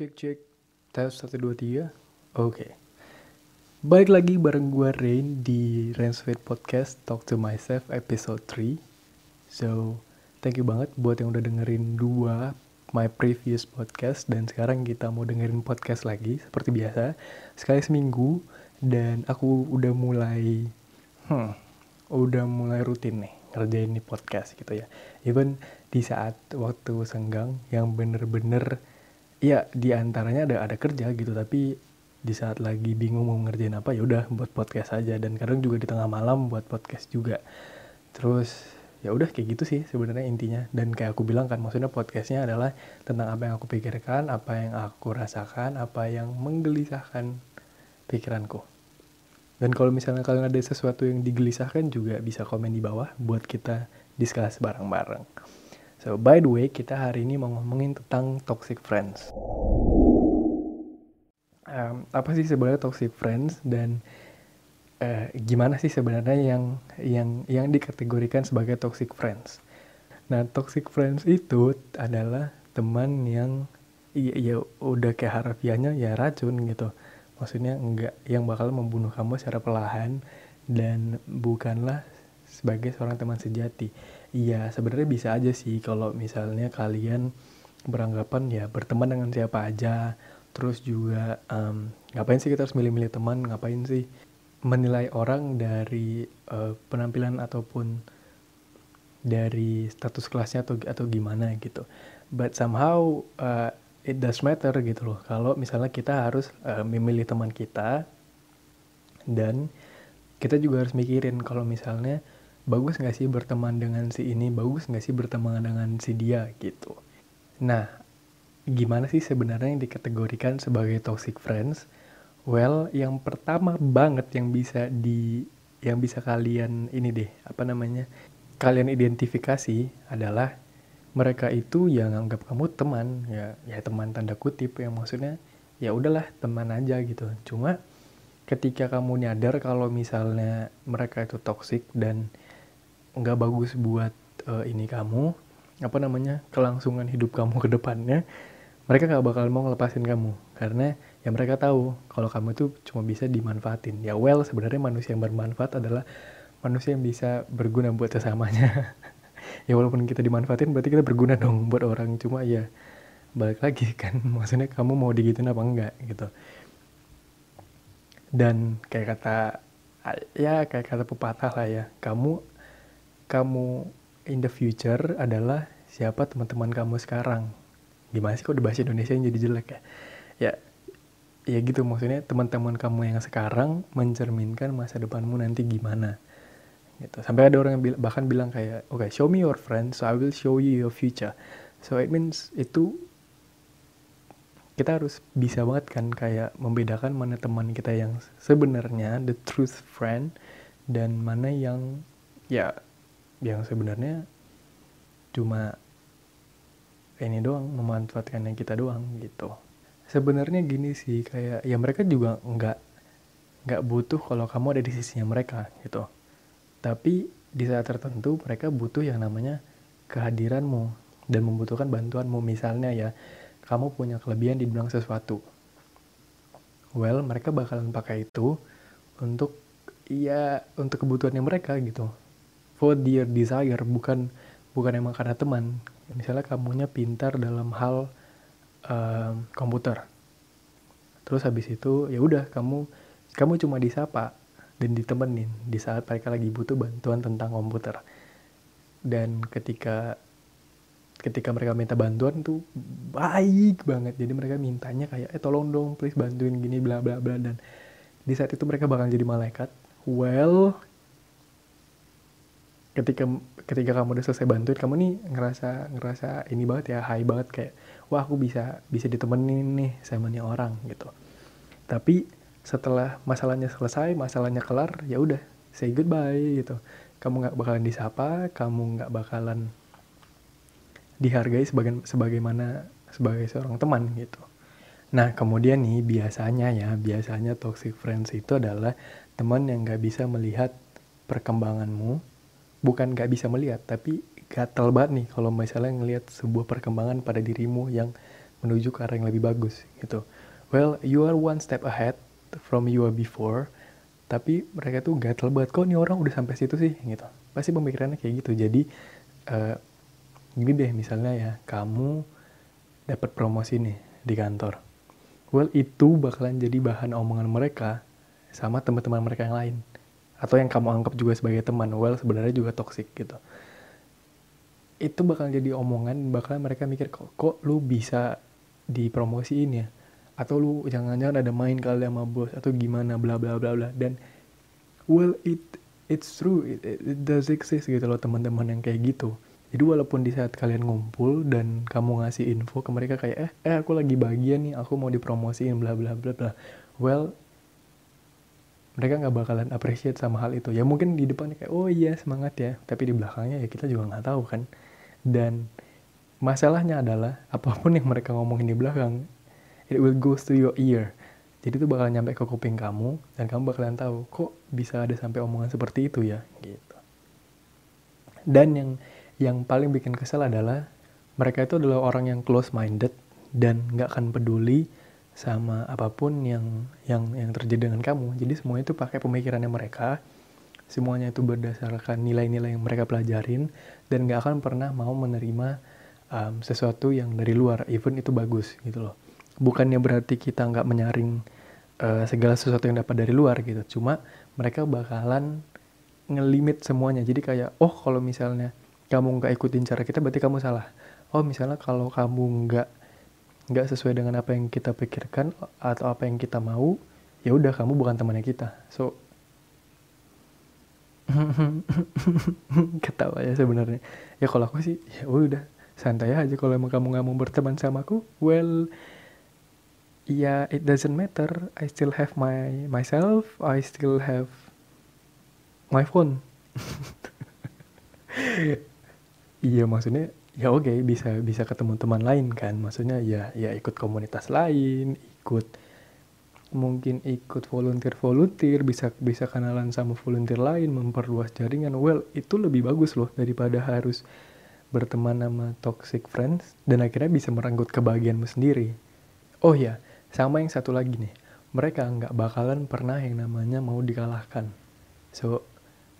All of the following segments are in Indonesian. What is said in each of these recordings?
cek cek. Tes satu dua tiga. Oke. Balik lagi bareng gue Rain di Rain Sweet Podcast Talk to Myself episode 3 so thank you banget buat yang udah dengerin dua my previous podcast. Dan sekarang kita mau dengerin podcast lagi seperti biasa sekali seminggu. Dan aku udah mulai hmm udah mulai rutin nih ngerjain nih podcast gitu ya. Even di saat waktu senggang yang bener-bener ya di antaranya ada ada kerja gitu tapi di saat lagi bingung mau ngerjain apa ya udah buat podcast aja. Dan kadang juga di tengah malam buat podcast juga. Terus ya udah kayak gitu sih sebenarnya intinya. Dan kayak aku bilang kan maksudnya podcastnya adalah tentang apa yang aku pikirkan apa yang aku rasakan apa yang menggelisahkan pikiranku. Dan kalau misalnya kalian ada sesuatu yang digelisahkan juga bisa komen di bawah buat kita discuss bareng-bareng So, by the way, kita hari ini mau ngomongin tentang toxic friends. Um, apa sih sebenarnya toxic friends dan uh, gimana sih sebenarnya yang yang yang dikategorikan sebagai toxic friends? Nah, toxic friends itu adalah teman yang ya, ya udah kayak harafiahnya ya racun gitu. Maksudnya enggak yang bakal membunuh kamu secara perlahan dan bukanlah sebagai seorang teman sejati Iya, sebenarnya bisa aja sih kalau misalnya kalian beranggapan ya berteman dengan siapa aja. Terus juga um, ngapain sih kita harus milih-milih teman? Ngapain sih menilai orang dari uh, penampilan ataupun dari status kelasnya atau atau gimana gitu. But somehow uh, it does matter gitu loh. Kalau misalnya kita harus uh, memilih teman kita dan kita juga harus mikirin kalau misalnya bagus nggak sih berteman dengan si ini? Bagus nggak sih berteman dengan si dia gitu. Nah gimana sih sebenarnya yang dikategorikan sebagai toxic friends? Well yang pertama banget yang bisa di yang bisa kalian ini deh apa namanya kalian identifikasi adalah mereka itu yang anggap kamu teman ya ya teman tanda kutip yang maksudnya ya udahlah teman aja gitu. Cuma ketika kamu nyadar kalau misalnya mereka itu toxic dan nggak bagus buat uh, ini kamu apa namanya kelangsungan hidup kamu ke depannya mereka nggak bakal mau ngelepasin kamu. Karena ya mereka tahu kalau kamu itu cuma bisa dimanfaatin. Ya well sebenarnya manusia yang bermanfaat adalah manusia yang bisa berguna buat sesamanya. Ya walaupun kita dimanfaatin berarti kita berguna dong buat orang. Cuma ya balik lagi kan maksudnya kamu mau digituin apa enggak gitu. Dan kayak kata ya kayak kata pepatah lah ya kamu kamu in the future adalah siapa teman-teman kamu sekarang. Gimana sih kok di bahasa Indonesia yang jadi jelek ya? Ya, ya gitu maksudnya teman-teman kamu yang sekarang mencerminkan masa depanmu nanti gimana. Gitu. Sampai ada orang yang bil bahkan bilang kayak, oke, okay, show me your friends, so I will show you your future. So it means itu kita harus bisa banget kan kayak membedakan mana teman kita yang sebenarnya the truth friend dan mana yang ya yang sebenarnya cuma ini doang memanfaatkan yang kita doang gitu. Sebenarnya gini sih kayak ya mereka juga nggak nggak butuh kalau kamu ada di sisinya mereka gitu. Tapi di saat tertentu mereka butuh yang namanya kehadiranmu dan membutuhkan bantuanmu. Misalnya ya kamu punya kelebihan di bidang sesuatu. Well mereka bakalan pakai itu untuk ya untuk kebutuhannya mereka gitu for their desire bukan bukan emang karena teman. Misalnya kamunya pintar dalam hal uh, komputer. Terus habis itu ya udah kamu kamu cuma disapa dan ditemenin di saat mereka lagi butuh bantuan tentang komputer. Dan ketika ketika mereka minta bantuan tuh baik banget. Jadi mereka mintanya kayak eh tolong dong please bantuin gini bla bla bla. Dan di saat itu mereka bakal jadi malaikat. Well ketika ketika kamu udah selesai bantuin kamu nih ngerasa ngerasa ini banget ya high banget kayak wah aku bisa bisa ditemenin nih sama nih orang gitu. Tapi setelah masalahnya selesai masalahnya kelar ya udah say goodbye gitu. Kamu nggak bakalan disapa kamu nggak bakalan dihargai sebagai sebagaimana sebagai seorang teman gitu. Nah kemudian nih biasanya ya biasanya toxic friends itu adalah teman yang nggak bisa melihat perkembanganmu bukan gak bisa melihat tapi gatel banget nih kalau misalnya ngelihat sebuah perkembangan pada dirimu yang menuju ke arah yang lebih bagus gitu. Well you are one step ahead from you are before tapi mereka tuh gatel banget. Kok nih orang udah sampai situ sih gitu. Pasti pemikirannya kayak gitu. Jadi uh, gini deh misalnya ya kamu dapat promosi nih di kantor. Well itu bakalan jadi bahan omongan mereka sama teman-teman mereka yang lain atau yang kamu anggap juga sebagai teman well sebenarnya juga toxic gitu. Itu bakal jadi omongan bakalan mereka mikir kok kok lu bisa dipromosiin ya? Atau lu jangan-jangan ada main kali sama bos atau gimana bla bla bla bla. Dan well it it's true it, it, it does exist gitu loh teman-teman yang kayak gitu. Jadi walaupun di saat kalian ngumpul dan kamu ngasih info ke mereka kayak eh eh aku lagi bagian nih aku mau dipromosiin bla bla bla bla. Well mereka nggak bakalan appreciate sama hal itu. Ya mungkin di depannya kayak oh iya semangat ya. Tapi di belakangnya ya kita juga nggak tahu kan. Dan masalahnya adalah apa pun yang mereka ngomongin di belakang it will go to your ear. Jadi itu bakalan nyampe ke kuping kamu dan kamu bakalan tahu kok bisa ada sampai omongan seperti itu ya? Gitu. Dan yang yang paling bikin kesel adalah mereka itu adalah orang yang close minded dan nggak akan peduli sama apa pun yang yang yang terjadi dengan kamu. Jadi semuanya itu pakai pemikirannya mereka. Semuanya itu berdasarkan nilai-nilai yang mereka pelajarin. Dan nggak akan pernah mau menerima um, sesuatu yang dari luar even itu bagus gitu loh. Bukannya berarti kita nggak menyaring uh, segala sesuatu yang dapat dari luar gitu. Cuma mereka bakalan ngelimit semuanya. Jadi kayak oh kalau misalnya kamu nggak ikutin cara kita berarti kamu salah. Oh misalnya kalau kamu nggak nggak sesuai dengan apa yang kita pikirkan atau apa yang kita mau ya udah kamu bukan temannya kita. So ketawa ya sebenarnya. Ya kalau aku sih ya udah santai aja kalau emang kamu nggak mau berteman sama aku. Well ya it doesn't matter. I still have my myself. I still have my phone. Iya maksudnya ya oke okay, bisa bisa ketemu teman lain kan. Maksudnya ya ya ikut komunitas lain ikut mungkin ikut volunteer volunteer bisa bisa kenalan sama volunteer lain memperluas jaringan. Well itu lebih bagus loh daripada harus berteman sama toxic friends dan akhirnya bisa merenggut kebahagiaanmu sendiri. Oh ya sama yang satu lagi nih, mereka nggak bakalan pernah yang namanya mau dikalahkan. So,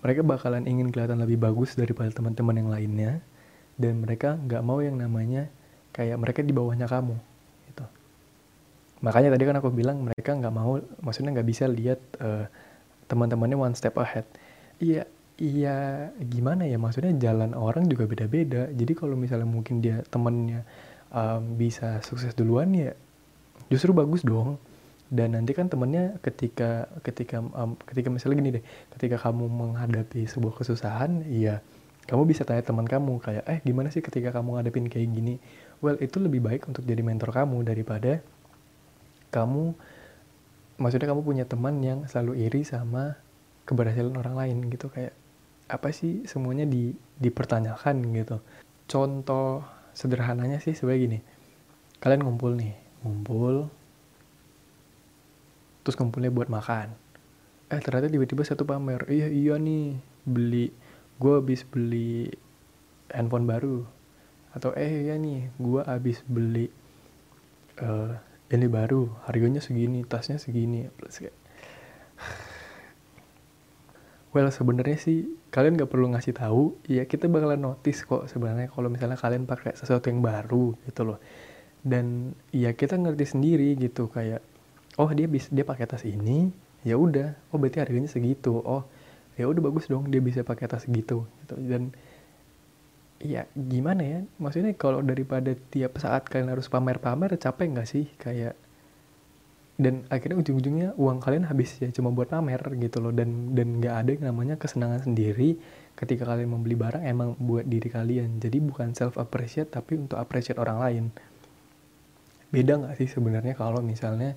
mereka bakalan ingin kelihatan lebih bagus daripada teman-teman yang lainnya, dan mereka nggak mau yang namanya kayak mereka di bawahnya kamu. Gitu. Makanya tadi kan aku bilang mereka nggak mau, maksudnya nggak bisa lihat uh, teman-temannya one step ahead. Iya, iya gimana ya maksudnya jalan orang juga beda-beda. Jadi kalau misalnya mungkin dia temennya um, bisa sukses duluan ya justru bagus dong dan nanti kan temennya ketika ketika um, ketika misalnya gini deh ketika kamu menghadapi sebuah kesusahan iya kamu bisa tanya teman kamu kayak eh gimana sih ketika kamu ngadepin kayak gini? Well itu lebih baik untuk jadi mentor kamu daripada kamu maksudnya kamu punya teman yang selalu iri sama keberhasilan orang lain gitu kayak apa sih semuanya di dipertanyakan? gitu. Contoh sederhananya sih sebagai gini kalian ngumpul nih ngumpul terus ngumpulnya buat makan. Eh ternyata tiba-tiba satu pamer iya iya nih beli gue habis beli handphone baru. Atau eh iya nih gue habis beli uh, ini baru. Harganya segini tasnya segini. Well sebenarnya sih kalian gak perlu ngasih tahu. Ya kita bakalan notice kok sebenarnya kalau misalnya kalian pakai sesuatu yang baru gitu loh. Dan ya kita ngerti sendiri gitu. Kayak oh dia bisa dia pakai tas ini ya udah. Oh berarti harganya segitu. Oh ya udah bagus dong dia bisa pakai tas gitu gitu. Dan ya gimana ya maksudnya kalau daripada tiap saat kalian harus pamer-pamer capek nggak sih? Kayak dan akhirnya ujung-ujungnya uang kalian habis ya cuma buat pamer gitu loh. Dan dan nggak ada yang namanya kesenangan sendiri ketika kalian membeli barang emang buat diri kalian. Jadi bukan self appreciate tapi untuk appreciate orang lain. Beda nggak sih sebenarnya kalau misalnya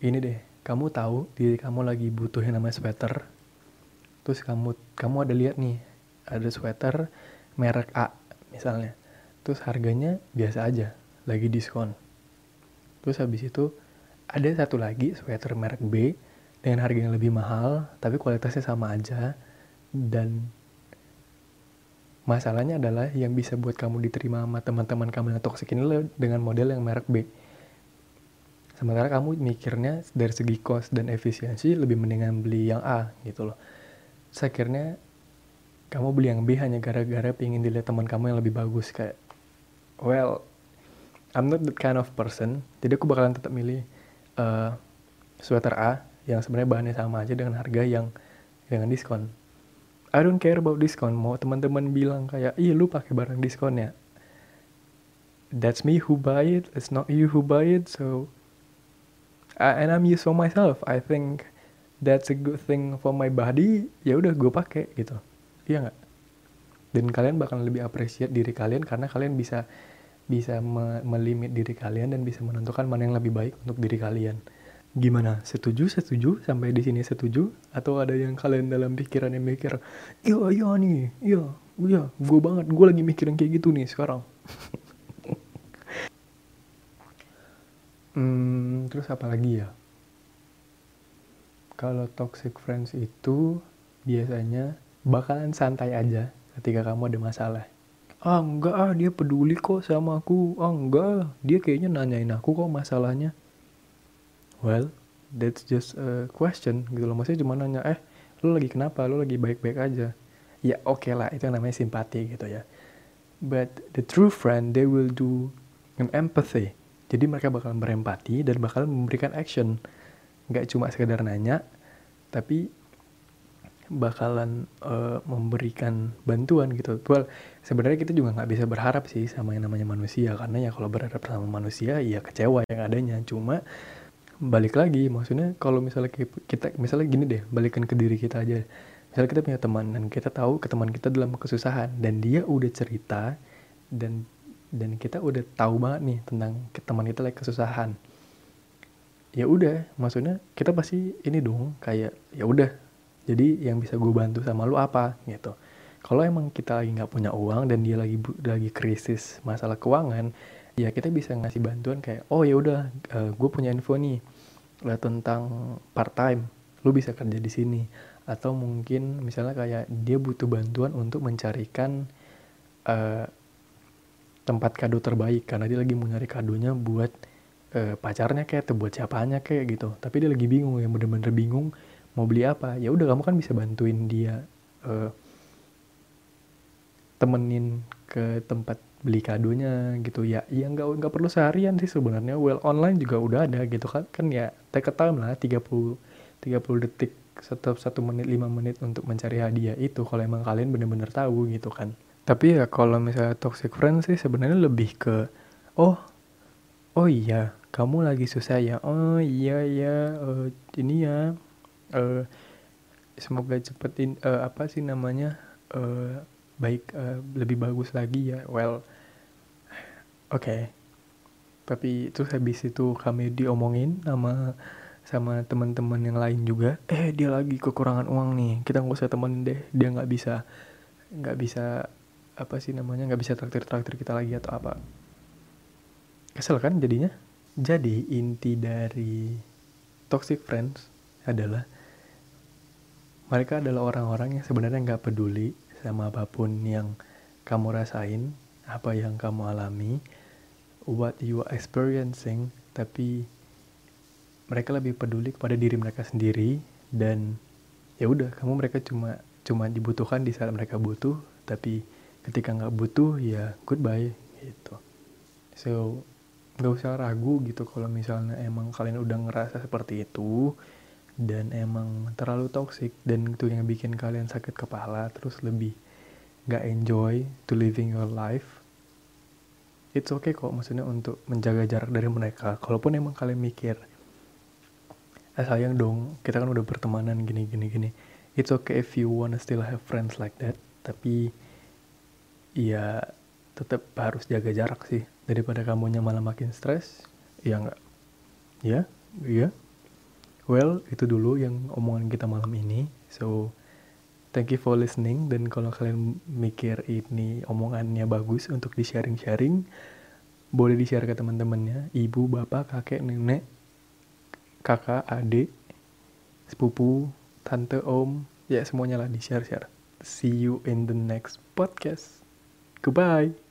ini deh kamu tahu diri kamu lagi butuh yang namanya sweater terus kamu kamu ada lihat nih ada sweater merek A misalnya. Terus harganya biasa aja lagi diskon. Terus habis itu ada satu lagi sweater merek B dengan harga yang lebih mahal tapi kualitasnya sama aja. Dan masalahnya adalah yang bisa buat kamu diterima sama teman-teman kamu yang toxic ini dengan model yang merek B. Sementara kamu mikirnya dari segi cost dan efisiensi lebih mendingan beli yang A gitu loh saya akhirnya kamu beli yang B hanya gara-gara pengen dilihat teman kamu yang lebih bagus kayak well I'm not that kind of person. Jadi aku bakalan tetap milih uh, sweater A yang sebenarnya bahannya sama aja dengan harga yang dengan diskon. I don't care about diskon. Mau teman-teman bilang kayak iya lu pakai barang diskon ya? That's me who buy it. It's not you who buy it. So uh, and I'm used for myself. I think that's a good thing for my body ya udah gue pakai gitu. Iya nggak? Dan kalian bakal lebih appreciate diri kalian karena kalian bisa bisa me melimit diri kalian dan bisa menentukan mana yang lebih baik untuk diri kalian. Gimana? Setuju setuju? Sampai di sini setuju? Atau ada yang kalian dalam pikiran yang mikir iya iya nih iya iya gue banget gue lagi mikirin kayak gitu nih sekarang. Hmm, terus apa lagi ya kalau toxic friends itu biasanya bakalan santai aja ketika kamu ada masalah. Ah enggak ah dia peduli kok sama aku. Ah enggak dia kayaknya nanyain aku kok masalahnya. Well, that's just a question gitu loh. Maksudnya cuma nanya, eh lu lagi kenapa? Lu lagi baik-baik aja. Ya oke okay lah, itu yang namanya simpati gitu ya. But the true friend, they will do an empathy. Jadi mereka bakal berempati dan bakal memberikan action. Nggak cuma sekedar nanya, tapi bakalan uh, memberikan bantuan gitu. Well, sebenarnya kita juga nggak bisa berharap sih sama yang namanya manusia karena ya kalau berharap sama manusia ya kecewa yang adanya. Cuma balik lagi, maksudnya kalau misalnya kita misalnya gini deh, balikan ke diri kita aja. Misalnya kita punya teman dan kita tahu ke teman kita dalam kesusahan dan dia udah cerita dan dan kita udah tahu banget nih tentang teman kita lagi kesusahan. Ya udah, maksudnya kita pasti ini dong kayak ya udah jadi yang bisa gue bantu sama lu apa gitu. Kalau emang kita lagi nggak punya uang dan dia lagi lagi krisis masalah keuangan ya kita bisa ngasih bantuan kayak oh ya udah uh, gue punya info nih uh, tentang part time lu bisa kerja di sini. Atau mungkin misalnya kayak dia butuh bantuan untuk mencarikan uh, tempat kado terbaik karena dia lagi mau nyari kadonya buat uh, pacarnya kayak atau buat siapanya kayak gitu. Tapi dia lagi bingung yang bener-bener bingung mau beli apa. Ya udah kamu kan bisa bantuin dia uh, temenin ke tempat beli kadonya gitu. Ya ya nggak nggak perlu seharian sih sebenarnya. Well online juga udah ada gitu kan. Kan ya take a time lah 30 30 detik setiap satu menit lima menit untuk mencari hadiah itu kalau emang kalian bener-bener tahu gitu kan. Tapi ya kalau misalnya toxic friend sih sebenarnya lebih ke oh oh iya kamu lagi susah ya? Oh iya ya uh, ini ya. Uh, semoga cepetin uh, apa sih namanya? Uh, baik uh, lebih bagus lagi ya. Well oke. Okay. tapi itu habis itu kami diomongin sama sama teman-teman yang lain juga. Eh dia lagi kekurangan uang nih. Kita nggak usah temenin deh. Dia nggak bisa nggak bisa apa sih namanya? Nggak bisa traktir traktir kita lagi atau apa. Kesel kan jadinya jadi inti dari toxic friends adalah mereka adalah orang-orang yang sebenarnya nggak peduli sama apa pun yang kamu rasain, apa yang kamu alami, what you are experiencing, tapi mereka lebih peduli kepada diri mereka sendiri dan ya udah kamu mereka cuma cuma dibutuhkan di saat mereka butuh tapi ketika nggak butuh ya goodbye gitu. So nggak usah ragu gitu kalau misalnya emang kalian udah ngerasa seperti itu dan emang terlalu toxic dan itu yang bikin kalian sakit kepala terus lebih gak enjoy to living your life it's okay kok maksudnya untuk menjaga jarak dari mereka. Kalaupun emang kalian mikir eh sayang dong kita kan udah bertemanan gini gini gini. It's okay if you wanna still have friends like that tapi ya tetap harus jaga jarak sih daripada kamunya malah makin stres ya enggak ya iya Well, itu dulu yang omongan kita malam ini. So, thank you for listening. Dan kalau kalian mikir ini omongannya bagus untuk di-sharing-sharing, boleh di-share ke teman-temannya. Ibu, bapak, kakek, nenek, kakak, adik, sepupu, tante, om, ya semuanya lah di-share-share. See you in the next podcast. Goodbye.